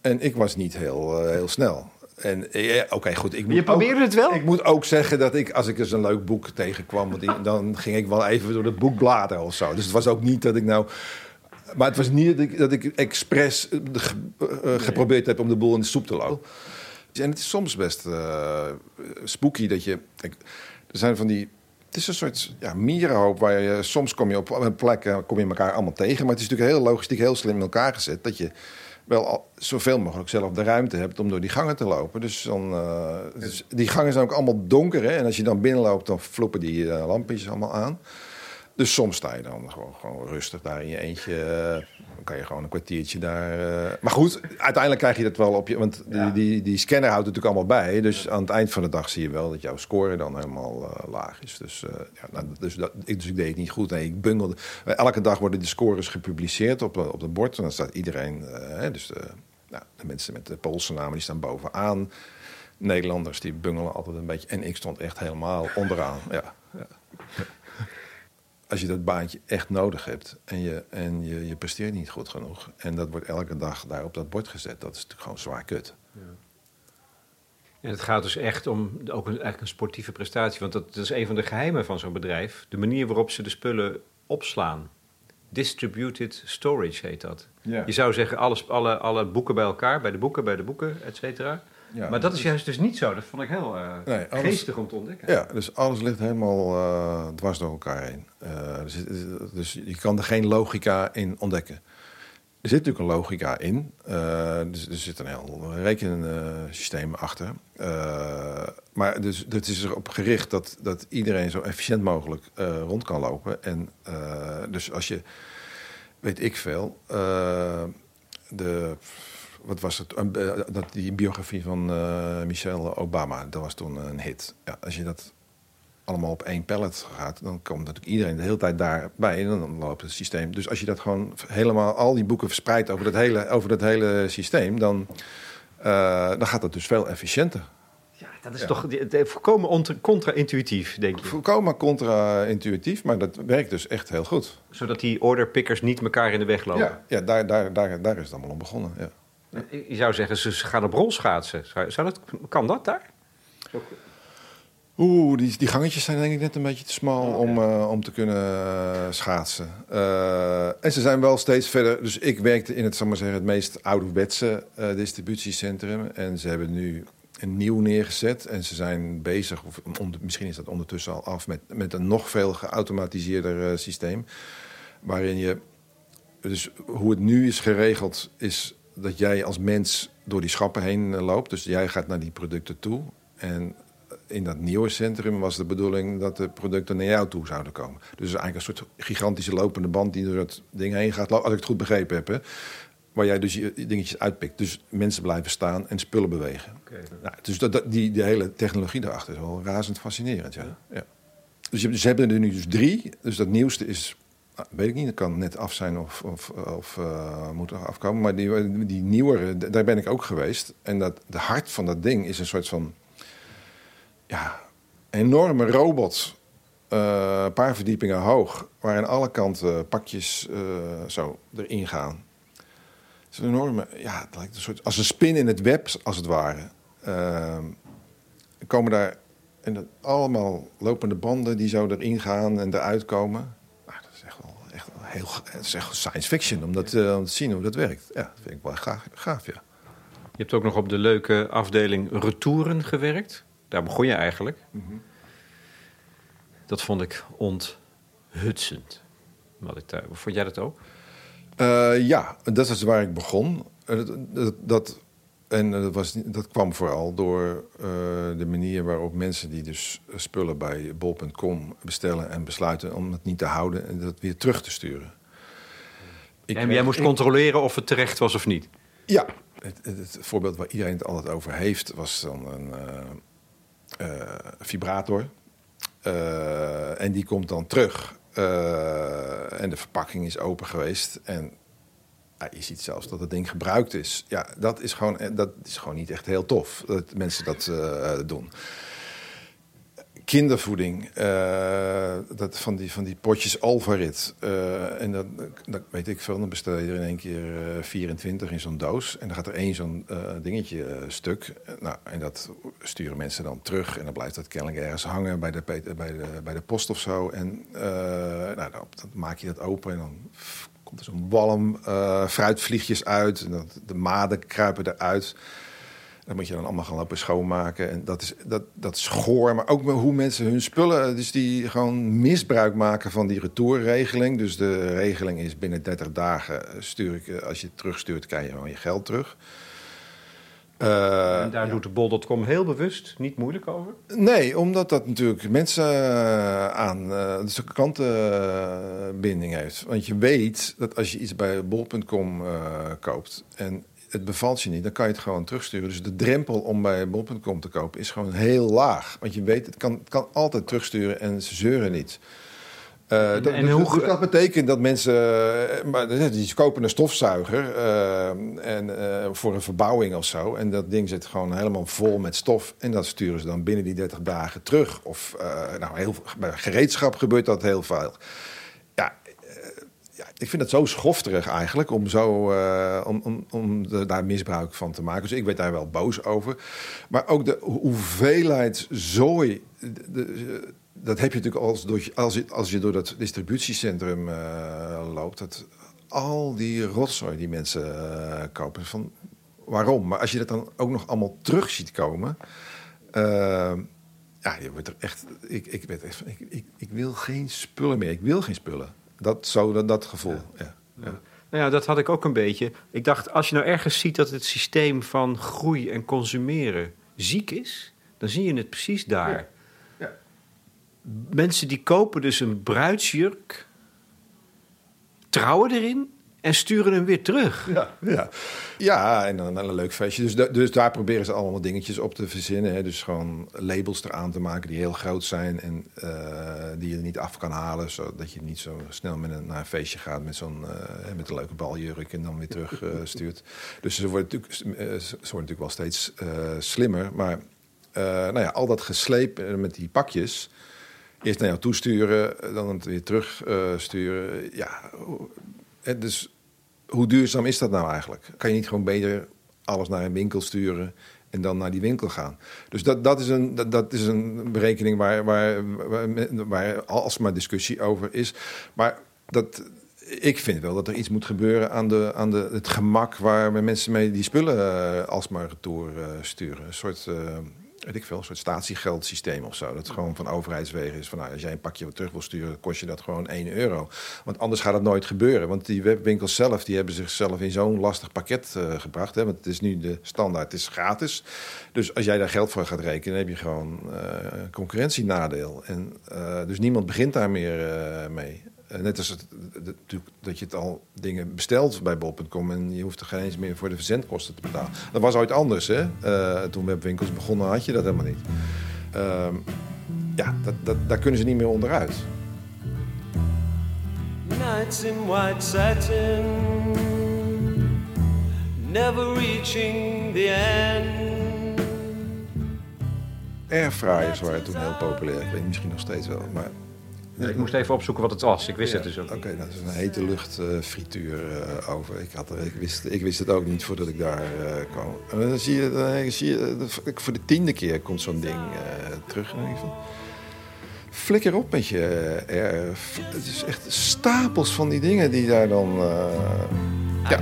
en ik was niet heel, eh, heel snel. En eh, oké, goed. Ik moet Je probeerde ook, het wel? Ik moet ook zeggen dat ik, als ik eens een leuk boek tegenkwam, want dan ging ik wel even door het boek bladeren of zo. Dus het was ook niet dat ik nou. Maar het was niet dat ik, dat ik expres eh, ge- eh, geprobeerd heb om de boel in de soep te lopen. En het is soms best spooky dat je. Er zijn van die. Het is een soort ja, mierenhoop waar je soms kom je op een plek en kom je elkaar allemaal tegen. Maar het is natuurlijk heel logistiek heel slim in elkaar gezet dat je wel al zoveel mogelijk zelf de ruimte hebt om door die gangen te lopen. Dus, dan, eh, dus die gangen zijn ook allemaal donker. Hè? En als je dan binnenloopt, dan floppen die eh, lampjes allemaal aan. Dus soms sta je dan gewoon, gewoon rustig daar in je eentje. eh, Dan kan je gewoon een kwartiertje daar. eh. Maar goed, uiteindelijk krijg je dat wel op je. Want die, die, die scanner houdt het natuurlijk allemaal bij. Dus aan het eind van de dag zie je wel dat jouw score dan helemaal eh, laag is. Dus, ja, nou, dus, dat, ik, dus ik deed het niet goed. Nee, ik bungelde. Elke dag worden de scores gepubliceerd op, op het bord. En dan staat iedereen. dus de, nou, de mensen met de Poolse namen die staan bovenaan. Nederlanders die bungelen altijd een beetje. En ik stond echt helemaal onderaan. Ja, ja als je dat baantje echt nodig hebt en, je, en je, je presteert niet goed genoeg... en dat wordt elke dag daar op dat bord gezet, dat is natuurlijk gewoon zwaar kut. En het gaat dus echt om ook een, eigenlijk een sportieve prestatie. Want dat, dat is een van de geheimen van zo'n bedrijf. De manier waarop ze de spullen opslaan. Distributed storage heet dat. Ja. Je zou zeggen, alles, alle, alle boeken bij elkaar, bij de boeken, bij de boeken, et cetera. Ja, maar dat is juist dus niet zo. Dat vond ik heel Nee, alles- geestig om te ontdekken. Ja, dus alles ligt helemaal eh, dwars door elkaar heen. Eh, dus, dus je kan er geen logica in ontdekken. Er zit natuurlijk een logica in. Dus er zit een heel rekensysteem achter. Maar dus, het is erop gericht dat, dat iedereen zo efficiënt mogelijk rond kan lopen. En dus als je, weet ik veel, de, wat was het, Eh, dat, die biografie van eh, Michelle Obama, dat was toen een hit. Ja, als je dat allemaal op één pallet gaat, dan komt natuurlijk iedereen de hele tijd daarbij en dan loopt het systeem. Dus als je dat gewoon helemaal, al die boeken verspreidt over dat hele, over dat hele systeem, dan, eh, dan gaat het dus veel efficiënter. Ja, dat is toch volkomen ont- contra-intuïtief, denk je. Volkomen contra-intuïtief, maar dat werkt dus echt heel goed. Zodat die orderpickers niet elkaar in de weg lopen. Ja, ja daar, daar, daar, daar is het allemaal om begonnen. Ja. Je zou zeggen, ze gaan op rolschaatsen. Zou, zou dat, kan dat daar? Oeh, die, die gangetjes zijn denk ik net een beetje te smal om, eh, om te kunnen eh, schaatsen. Eh, en ze zijn wel steeds verder. Dus ik werkte in het, zal maar zeggen, het meest ouderwetse eh, distributiecentrum. En ze hebben nu een nieuw neergezet. En ze zijn bezig, of misschien is dat ondertussen al af, met, met een nog veel geautomatiseerder systeem. Waarin je. Dus hoe het nu is geregeld, is dat jij als mens door die schappen heen eh, loopt. Dus jij gaat naar die producten toe. En in dat nieuwe centrum was de bedoeling dat de producten naar jou toe zouden komen. Dus eigenlijk een soort gigantische lopende band die door dat ding heen gaat. Als ik het goed begrepen heb. Hè? Waar jij dus je dingetjes uitpikt. Dus mensen blijven staan en spullen bewegen. Nou, dus dat, dat- die, die hele technologie daarachter is wel razend fascinerend. Ja. Ja. Dus je, ze hebben er nu dus drie. Dus dat nieuwste is, weet ik niet, dat kan net af zijn of, of, of eh, moet afkomen. Maar die, die nieuwere, daar ben ik ook geweest. En dat, de hart van dat ding is een soort van ja, enorme robot. eh, Een paar verdiepingen hoog, waar aan alle kanten pakjes eh, zo erin gaan. Het is een enorme, ja, het lijkt een soort, als een spin in het web, als het ware. Komen daar en dat, allemaal lopende banden die zo erin gaan en eruit komen. Nou, dat is echt wel, echt wel heel, het is echt science fiction om, dat, eh, om te zien hoe dat werkt. Ja, dat vind ik wel gaaf, gaaf ja. Je hebt ook nog op de leuke afdeling retouren gewerkt. Daar begon je eigenlijk. Dat vond ik onthutsend. Wat ik daar, vond jij dat ook? Uh, ja, dat is waar ik begon. Uh, dat, dat, en dat, was, dat kwam vooral door uh, de manier waarop mensen die dus spullen bij bol.com bestellen en besluiten om het niet te houden en dat weer terug te sturen. Ik, en jij moest controleren of het terecht was of niet? Ja, het, het, het, voorbeeld waar iedereen het altijd over heeft was dan een vibrator. en die komt dan terug en de verpakking is open geweest. En je ziet zelfs dat het ding gebruikt is. Ja, dat is gewoon, dat is gewoon niet echt heel tof dat mensen dat uh, doen kindervoeding. Uh, dat van, die, van die potjes Alvarit. En dat, dat weet ik veel. Dan bestel je er in één keer uh, eh, 24 in zo'n doos. En dan gaat er één zo'n dingetje stuk. nou, en dat sturen mensen dan terug. En dan blijft dat kennelijk ergens hangen bij de, bij de, bij de post of zo. En nou, dan, maak je dat open en dan komt er zo'n walm fruitvliegjes uit. En dat, de maden kruipen eruit. Dat moet je dan allemaal gaan lopen schoonmaken. En dat is, dat, dat is goor. Maar ook hoe mensen hun spullen... dus die gewoon misbruik maken van die retourregeling. Dus de regeling is binnen 30 dagen stuur ik... Eh, als je het terugstuurt, krijg je gewoon je geld terug. Uh, en daar doet de bol.com heel bewust niet moeilijk over? Nee, omdat dat natuurlijk mensen uh, aan uh, de klantenbinding heeft. Want je weet dat als je iets bij bol.com koopt en het bevalt je niet, dan kan je het gewoon terugsturen. Dus de drempel om bij bol.com te kopen is gewoon heel laag. Want je weet, het kan, het kan altijd terugsturen en ze zeuren niet. Uh, en, dat, en hoe... dat, betekent dat mensen. Uh, maar, die kopen een stofzuiger uh, en, voor een verbouwing of zo. En dat ding zit gewoon helemaal vol met stof. En dat sturen ze dan binnen die 30 dagen terug. Of nou, heel, bij gereedschap gebeurt dat heel veel ik vind het zo schofterig eigenlijk om, zo, uh, om, om, om de, daar misbruik van te maken. Dus ik werd daar wel boos over. Maar ook de hoeveelheid zooi. De, dat heb je natuurlijk als, door, als, je, als je door dat distributiecentrum uh, loopt. Dat, al die rotzooi die mensen uh, kopen. Van, waarom? Maar als je dat dan ook nog allemaal terug ziet komen. ja, je wordt er echt. Ik, ik, weet echt, ik, ik, ik wil geen spullen meer. Ik wil geen spullen. Dat, zo, dat, dat gevoel, ja. ja. Nou ja, dat had ik ook een beetje. Ik dacht, als je nou ergens ziet dat het systeem van groei en consumeren ziek is, dan zie je het precies daar. Ja. Mensen die kopen dus een bruidsjurk, trouwen erin en sturen hem weer terug. Ja, ja. ja en dan een leuk feestje. Dus, dus daar proberen ze allemaal dingetjes op te verzinnen. Hè. Dus gewoon labels eraan te maken die heel groot zijn en uh, die je niet af kan halen. Zodat je niet zo snel met een, naar een feestje gaat met, zo'n, uh, met een leuke baljurk en dan weer terug uh, stuurt. Dus ze worden natuurlijk, ze worden natuurlijk wel steeds slimmer. Maar nou ja, al dat gesleep met die pakjes eerst naar jou toesturen, dan het weer terugsturen. ja, dus hoe duurzaam is dat nou eigenlijk? Kan je niet gewoon beter alles naar een winkel sturen en dan naar die winkel gaan? Dus dat, dat, is, een, dat, is een berekening waar, waar, waar, alsmaar discussie over is. Maar dat, ik vind wel dat er iets moet gebeuren aan, de, aan de, het gemak waar mensen mee die spullen uh, alsmaar retour uh, sturen. Een soort. Weet ik veel, een soort statiegeldsysteem of zo. Dat gewoon van overheidswegen is van nou, als jij een pakje terug wil sturen, kost je dat gewoon 1 euro. Want anders gaat het nooit gebeuren. Want die webwinkels zelf, die hebben zichzelf in zo'n lastig pakket uh, gebracht. Hè? Want het is nu de standaard, het is gratis. Dus als jij daar geld voor gaat rekenen, heb je gewoon uh, concurrentienadeel. En, uh, dus niemand begint daar meer mee. Eh, net als het, dat je het al dingen bestelt bij bol.com en je hoeft er geen eens meer voor de verzendkosten te betalen. Dat was ooit anders, hè? Uh, toen webwinkels begonnen had je dat helemaal niet. Uh, ja, dat, dat, daar kunnen ze niet meer onderuit. Nights in white satin, never reaching the end. Airfryers waren toen heel populair. Ik weet misschien nog steeds wel, maar ik moest even opzoeken wat het was. Ik wist het dus ook. Oké, dat is een hete luchtfrituur uh, over. Ik, had er, ik, wist, ik wist het ook niet voordat ik daar uh, kwam. En dan zie je, dan zie je voor de tiende keer komt zo'n ding uh, terug. En van, flikker op met je erf. Het is echt stapels van die dingen die daar dan. ja.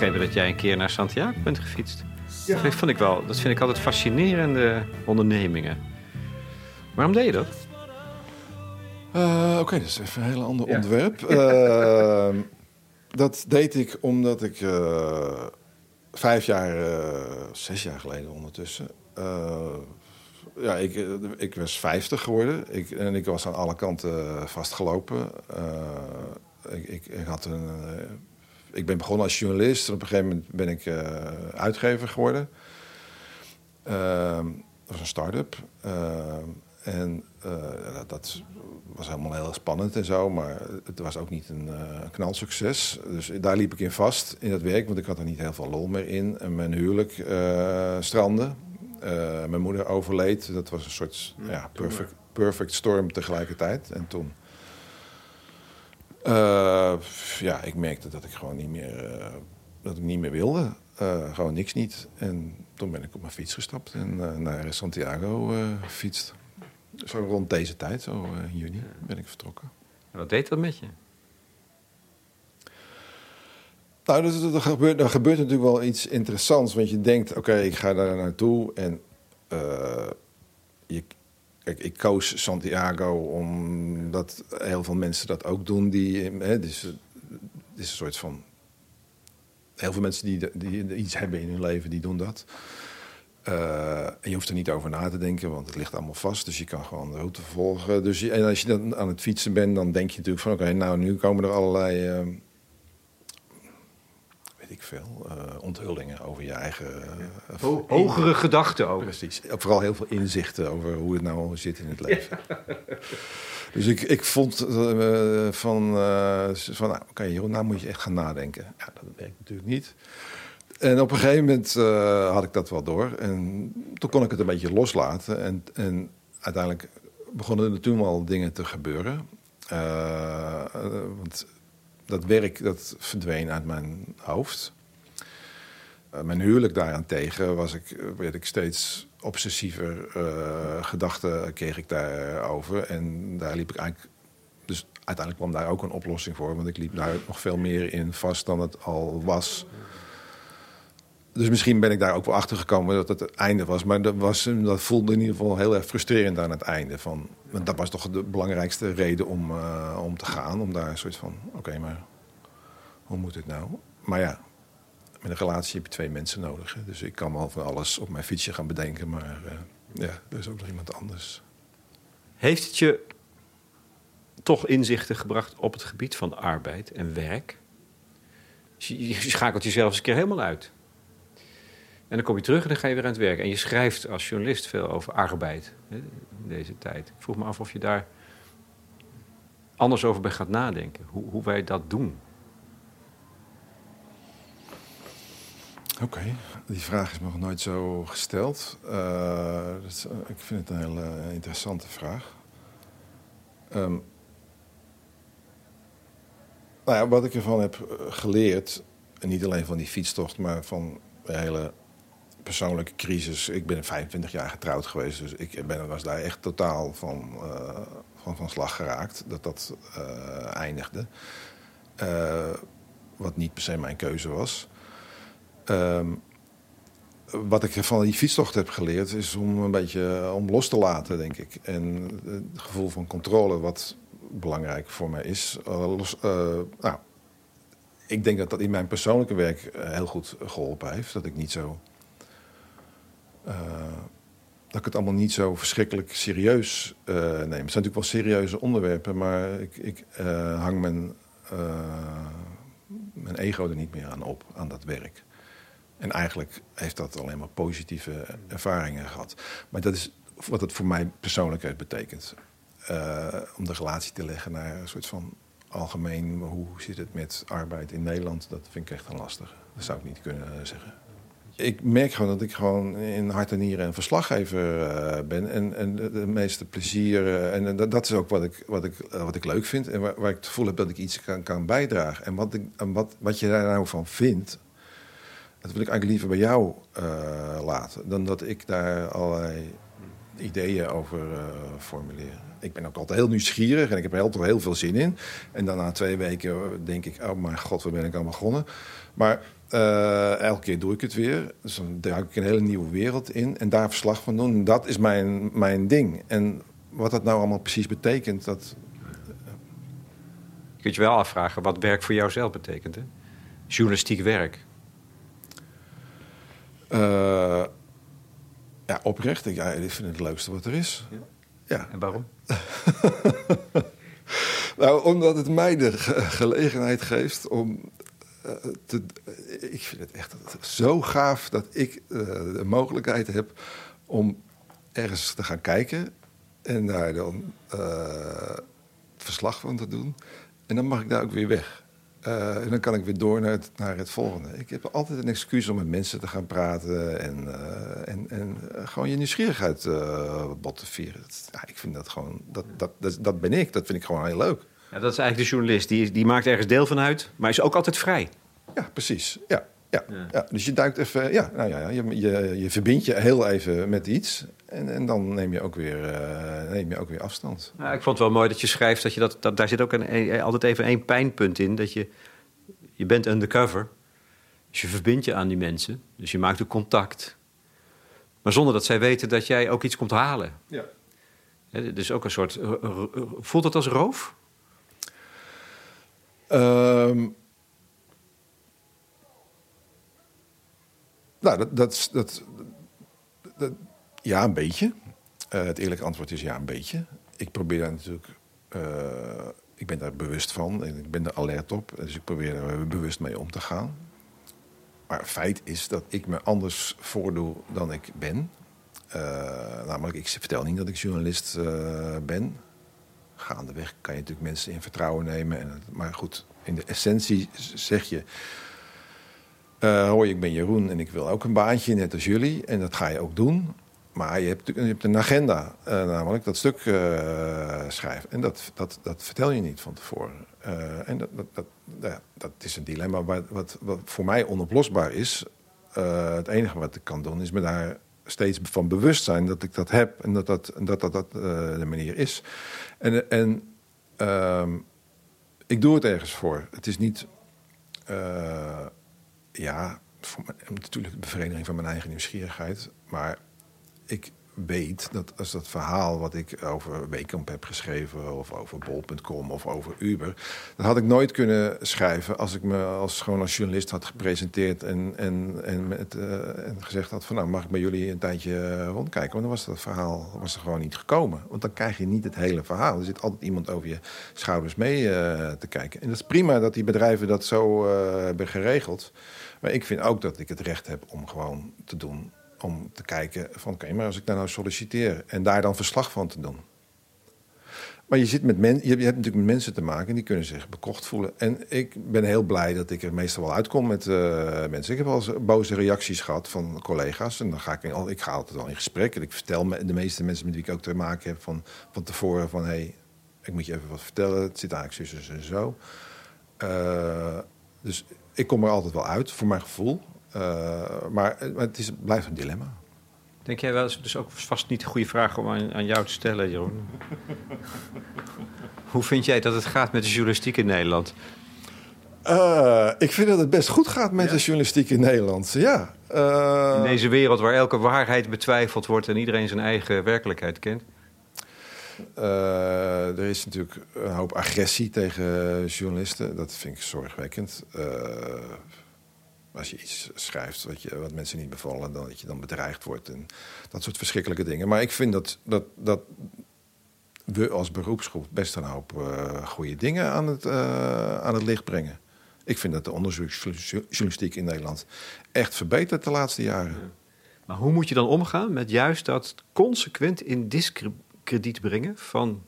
Dat jij een keer naar Santiago bent gefietst. Ja. Dat, vond ik wel, dat vind ik altijd fascinerende ondernemingen. Waarom deed je dat? Uh, Oké, dat is even een heel ander onderwerp. Uh, dat deed ik omdat ik uh, vijf jaar, zes jaar geleden ondertussen... ja, ik, ik was vijftig geworden ik, en ik was aan alle kanten vastgelopen. Ik, ik, ik, had een, ik ben begonnen als journalist en op een gegeven moment ben ik uitgever geworden. dat was een start-up. en dat was helemaal heel spannend en zo, maar het was ook niet een uh, knalsucces. Dus daar liep ik in vast in dat werk, want ik had er niet heel veel lol meer in. En mijn huwelijk uh, strandde. Uh, mijn moeder overleed. Dat was een soort ja, perfect, perfect storm tegelijkertijd. En toen... ja, ik merkte dat ik gewoon niet meer, dat ik niet meer wilde. gewoon niks niet. En toen ben ik op mijn fiets gestapt en naar Santiago gefietst. Zo rond deze tijd, zo uh, in juni, ben ik vertrokken. wat deed dat met je? Nou, er, er, gebeurt, er gebeurt natuurlijk wel iets interessants. Want je denkt, oké, ik ga daar naartoe. En uh, je, kijk, ik koos Santiago omdat heel veel mensen dat ook doen. Die, hè, dus, het is een soort van... Heel veel mensen die, die iets hebben in hun leven, die doen dat. Uh, en je hoeft er niet over na te denken, want het ligt allemaal vast. Dus je kan gewoon de route volgen. Dus en als je dan aan het fietsen bent, dan denk je natuurlijk van... oké, nou, nu komen er allerlei... Uh, weet ik veel, uh, onthullingen over je eigen... Hogere gedachten ook. Precies. Vooral heel veel inzichten over hoe het nou zit in het leven. dus ik, ik vond van... van nou, oké, okay, nou moet je echt gaan nadenken. Ja, dat werkt natuurlijk niet. En op een gegeven moment uh, had ik dat wel door. En toen kon ik het een beetje loslaten. En, en uiteindelijk begonnen er toen al dingen te gebeuren. Uh, want dat werk dat verdween uit mijn hoofd. Uh, mijn huwelijk daaraan tegen was ik, werd ik steeds obsessiever. gedachten kreeg ik daarover. En daar liep ik eigenlijk... Dus uiteindelijk kwam daar ook een oplossing voor. Want ik liep daar nog veel meer in vast dan het al was dus misschien ben ik daar ook wel achter gekomen dat het het einde was. Maar dat, was, dat voelde in ieder geval heel erg frustrerend aan het einde. Van, want dat was toch de belangrijkste reden om, uh, om te gaan. Om daar een soort van, oké, maar hoe moet het nou? Maar ja, met een relatie heb je twee mensen nodig. Hè? Dus ik kan wel van alles op mijn fietsje gaan bedenken. Maar uh, ja, er is ook nog iemand anders. Heeft het je toch inzichten gebracht op het gebied van arbeid en werk? Je schakelt jezelf eens een keer helemaal uit. En dan kom je terug en dan ga je weer aan het werk. En je schrijft als journalist veel over arbeid hè, in deze tijd. Ik vroeg me af of je daar anders over bij gaat nadenken. Hoe, hoe wij dat doen. Oké, die vraag is me nog nooit zo gesteld. Uh, dat ik vind het een hele interessante vraag. Um, nou ja, wat ik ervan heb geleerd, en niet alleen van die fietstocht, maar van de hele persoonlijke crisis. Ik ben 25 jaar getrouwd geweest, dus ik ben, was daar echt totaal van, uh, van, van slag geraakt dat dat uh, eindigde. Uh, wat niet per se mijn keuze was. Um, wat ik van die fietstocht heb geleerd is om een beetje om los te laten, denk ik. En het gevoel van controle, wat belangrijk voor mij is. Nou, ik denk dat dat in mijn persoonlijke werk heel goed geholpen heeft. Dat ik niet zo uh, dat ik het allemaal niet zo verschrikkelijk serieus uh, neem. Het zijn natuurlijk wel serieuze onderwerpen, maar ik, ik uh, hang mijn, mijn ego er niet meer aan op, aan dat werk. En eigenlijk heeft dat alleen maar positieve ervaringen gehad. Maar dat is wat het voor mij persoonlijkheid betekent. om de relatie te leggen naar een soort van algemeen... hoe zit het met arbeid in Nederland, dat vind ik echt een lastige. Dat zou ik niet kunnen zeggen ik merk gewoon dat ik gewoon in hart en nieren een verslaggever uh, ben. En, en de, meeste plezier. Uh, en, dat is ook wat ik, wat ik, uh, wat ik leuk vind. En waar, waar, ik het gevoel heb dat ik iets kan, kan bijdragen. En, wat, ik, en wat, wat je daar nou van vindt. Dat wil ik eigenlijk liever bij jou laten. Dan dat ik daar allerlei ideeën over formuleer. Ik ben ook altijd heel nieuwsgierig en ik heb er heel, heel veel zin in. En dan na twee weken denk ik, oh mijn god, waar ben ik aan begonnen. Maar Eh, elke keer doe ik het weer. Dus dan duik ik een hele nieuwe wereld in en daar verslag van doen. Dat is mijn, mijn ding. En wat dat nou allemaal precies betekent, dat... Je kunt je wel afvragen wat werk voor jou zelf betekent, hè? Journalistiek werk. Uh, ja, oprecht. Ik, ja, ik vind het het leukste wat er is. Ja. ja. En waarom? nou, omdat het mij de gelegenheid geeft om ik vind het echt zo gaaf dat ik uh, de mogelijkheid heb om ergens te gaan kijken en daar dan uh, verslag van te doen. En dan mag ik daar ook weer weg. Uh, en dan kan ik weer door naar het, naar het volgende. Ik heb altijd een excuus om met mensen te gaan praten en, en, en gewoon je nieuwsgierigheid uh, bot te vieren. Ja, ik vind dat gewoon, dat, dat, dat, dat, ben ik, dat vind ik gewoon heel leuk. Ja, dat is eigenlijk de journalist, die, die maakt ergens deel van uit, maar is ook altijd vrij. Ja, precies. Ja, ja, ja. ja. Dus je duikt even, ja, nou ja, je, je, je verbindt je heel even met iets. En, en dan neem je ook weer, uh, neem je ook weer afstand. Ja, ik vond het wel mooi dat je schrijft dat je dat, dat daar zit ook een, een, altijd even één pijnpunt in. Dat je, je bent undercover. Dus je verbindt je aan die mensen. Dus je maakt ook contact. Maar zonder dat zij weten dat jij ook iets komt halen. Ja. dus ook een soort. Voelt dat als roof? Um, nou, dat, dat, dat, dat ja, een beetje. Uh, het eerlijke antwoord is ja, een beetje. Ik probeer daar natuurlijk. Uh, ik ben daar bewust van en ik ben er alert op. Dus ik probeer er bewust mee om te gaan. Maar feit is dat ik me anders voordoe dan ik ben. Uh, namelijk, ik vertel niet dat ik journalist ben. Gaandeweg kan je natuurlijk mensen in vertrouwen nemen. En, maar goed, in de essentie zeg je. Uh, hoi, ik ben Jeroen en ik wil ook een baantje, net als jullie. En dat ga je ook doen. Maar je hebt, je hebt een agenda, uh, namelijk dat stuk uh, schrijven. En dat, dat, dat vertel je niet van tevoren. En dat, dat, dat, ja, dat is een dilemma wat, wat, wat voor mij onoplosbaar is. het enige wat ik kan doen is me daar steeds van bewust zijn dat ik dat heb en dat dat, dat, dat, dat de manier is. En, en ehm, ik doe het ergens voor. Het is niet, ja, voor natuurlijk de bevrediging van mijn eigen nieuwsgierigheid, maar ik weet dat als dat verhaal wat ik over Weekamp heb geschreven... of over bol.com of over Uber... dat had ik nooit kunnen schrijven als ik me als, gewoon als journalist had gepresenteerd... en, en, en, uh, en gezegd had van nou mag ik bij jullie een tijdje rondkijken. Want dan was dat verhaal was er gewoon niet gekomen. Want dan krijg je niet het hele verhaal. Er zit altijd iemand over je schouders mee uh, te kijken. En dat is prima dat die bedrijven dat zo uh, hebben geregeld... Maar ik vind ook dat ik het recht heb om gewoon te doen om te kijken van oké, maar als ik daar nou solliciteer en daar dan verslag van te doen. Maar je, zit met men, je hebt natuurlijk met mensen te maken en die kunnen zich bekocht voelen. En ik ben heel blij dat ik er meestal wel uitkom met uh, mensen. Ik heb wel eens boze reacties gehad van collega's. En dan ga ik, ik ga altijd al in gesprek. En ik vertel de meeste mensen met wie ik ook te maken heb van, van tevoren van... hé, hey, ik moet je even wat vertellen. Het zit eigenlijk zo en zo. Uh, dus ik kom er altijd wel uit, voor mijn gevoel. Uh, maar, het is, blijft een dilemma. Denk jij wel, is dus ook vast niet een goede vraag om aan, aan jou te stellen, Jeroen. Hoe vind jij dat het gaat met de journalistiek in Nederland? Uh, ik vind dat het best goed gaat met ja? de journalistiek in Nederland. Ja. Uh, in deze wereld waar elke waarheid betwijfeld wordt en iedereen zijn eigen werkelijkheid kent? er is natuurlijk een hoop agressie tegen journalisten. Dat vind ik zorgwekkend als je iets schrijft wat, je, wat mensen niet bevallen, dan, dat je dan bedreigd wordt en dat soort verschrikkelijke dingen. Maar ik vind dat, dat, dat we als beroepsgroep best een hoop uh, goede dingen aan het, uh, aan het licht brengen. Ik vind dat de onderzoeksjournalistiek in Nederland echt verbetert de laatste jaren. Maar hoe moet je dan omgaan met juist dat consequent in discrediet brengen van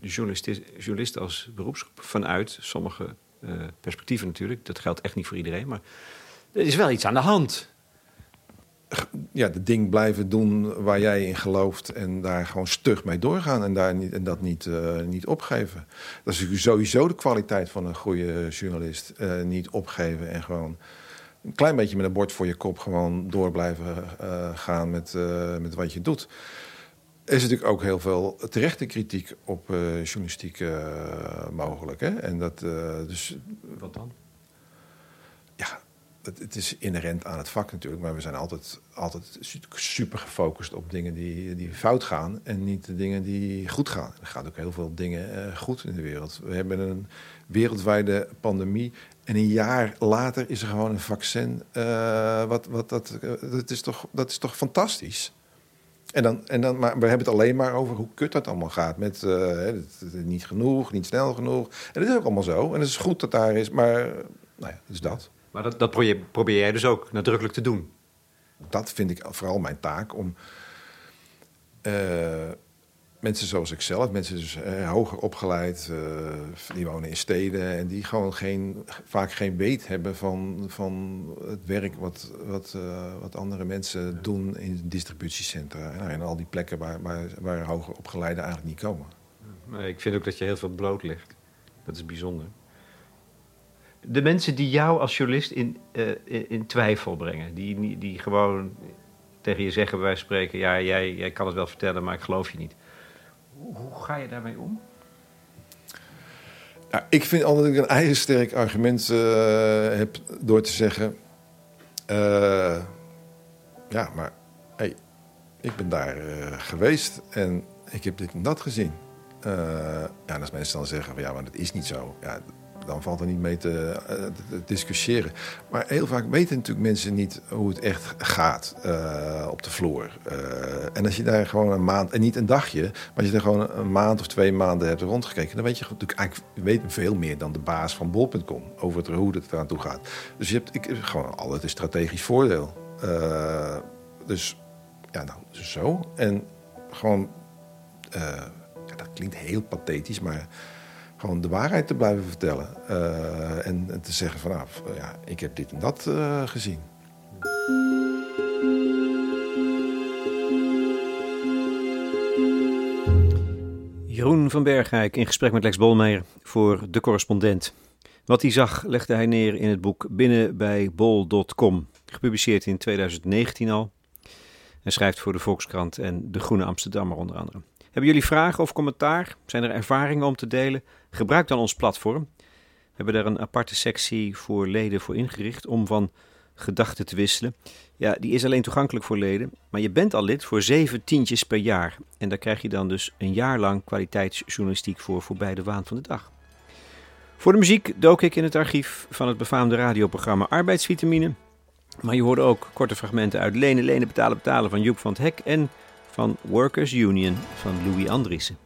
de journalisten als beroepsgroep vanuit sommige uh, perspectieven natuurlijk. Dat geldt echt niet voor iedereen, maar er is wel iets aan de hand. Ja, de ding blijven doen waar jij in gelooft en daar gewoon stug mee doorgaan en, daar niet, en dat niet, uh, niet opgeven. Dat is sowieso de kwaliteit van een goede journalist. Uh, niet opgeven en gewoon een klein beetje met een bord voor je kop gewoon door blijven uh, gaan met, met wat je doet. Er is natuurlijk ook heel veel terechte kritiek op journalistiek mogelijk. Hè? En dat, dus, wat dan? Het, het, is inherent aan het vak natuurlijk, maar we zijn altijd, altijd super gefocust op dingen die, die fout gaan en niet de dingen die goed gaan. Er gaan ook heel veel dingen uh, goed in de wereld. We hebben een wereldwijde pandemie en een jaar later is er gewoon een vaccin. Uh, wat, wat, dat, dat, is toch, dat is toch fantastisch? En dan, en dan, maar we hebben het alleen maar over hoe kut dat allemaal gaat. Met niet genoeg, niet snel genoeg. En dat is ook allemaal zo. En het is goed dat daar is, maar nou ja, dus dat. Maar dat, dat probeer jij dus ook nadrukkelijk te doen? Dat vind ik vooral mijn taak om uh, mensen zoals ik zelf, mensen dus uh, hoger opgeleid, uh, die wonen in steden en die gewoon geen, vaak geen weet hebben van, van het werk wat, wat, wat andere mensen doen in distributiecentra en, en al die plekken waar, waar, waar hoger opgeleiden eigenlijk niet komen. Ik vind ook dat je heel veel bloot ligt. Dat is bijzonder de mensen die jou als journalist in, uh, in, twijfel brengen, die, die gewoon tegen je zeggen, bij wijze van spreken, ja, jij, jij kan het wel vertellen, maar ik geloof je niet. Hoe, hoe ga je daarmee om? Nou, ik vind altijd dat ik een ijzersterk argument uh, heb door te zeggen, uh, ja, maar hey, ik ben daar geweest en ik heb dit en dat gezien. ja, en als mensen dan zeggen, ja, maar dat is niet zo. Ja, dan valt er niet mee te, uh, te, discussiëren. Maar heel vaak weten natuurlijk mensen niet hoe het echt gaat uh, op de vloer. Uh, en als je daar gewoon een maand, en niet een dagje, maar als je er gewoon een maand of twee maanden hebt rondgekeken, dan weet je natuurlijk eigenlijk weet veel meer dan de baas van bol.com over hoe het eraan toe gaat. Dus je hebt ik, gewoon altijd een strategisch voordeel. dus ja, nou, dus zo. En gewoon, ja, dat klinkt heel pathetisch, maar de waarheid te blijven vertellen. Uh, en, en, te zeggen van, nou, ja, ik heb dit en dat uh, gezien. Jeroen van Bergijk in gesprek met Lex Bolmeijer voor De Correspondent. Wat hij zag legde hij neer in het boek Binnen bij Bol.com, gepubliceerd in 2019 al. Hij schrijft voor de Volkskrant en De Groene Amsterdammer onder andere. Hebben jullie vragen of commentaar? Zijn er ervaringen om te delen? Gebruik dan ons platform. We hebben daar een aparte sectie voor leden voor ingericht om van gedachten te wisselen. Ja, die is alleen toegankelijk voor leden, maar je bent al lid voor zeven tientjes per jaar. En daar krijg je dan dus een jaar lang kwaliteitsjournalistiek voor voorbij de waan van de dag. Voor de muziek dook ik in het archief van het befaamde radioprogramma Arbeidsvitamine. Maar je hoorde ook korte fragmenten uit Lenen, Lenen, Betalen, Betalen van Joep van het Hek en van Workers Union van Louis Andriessen.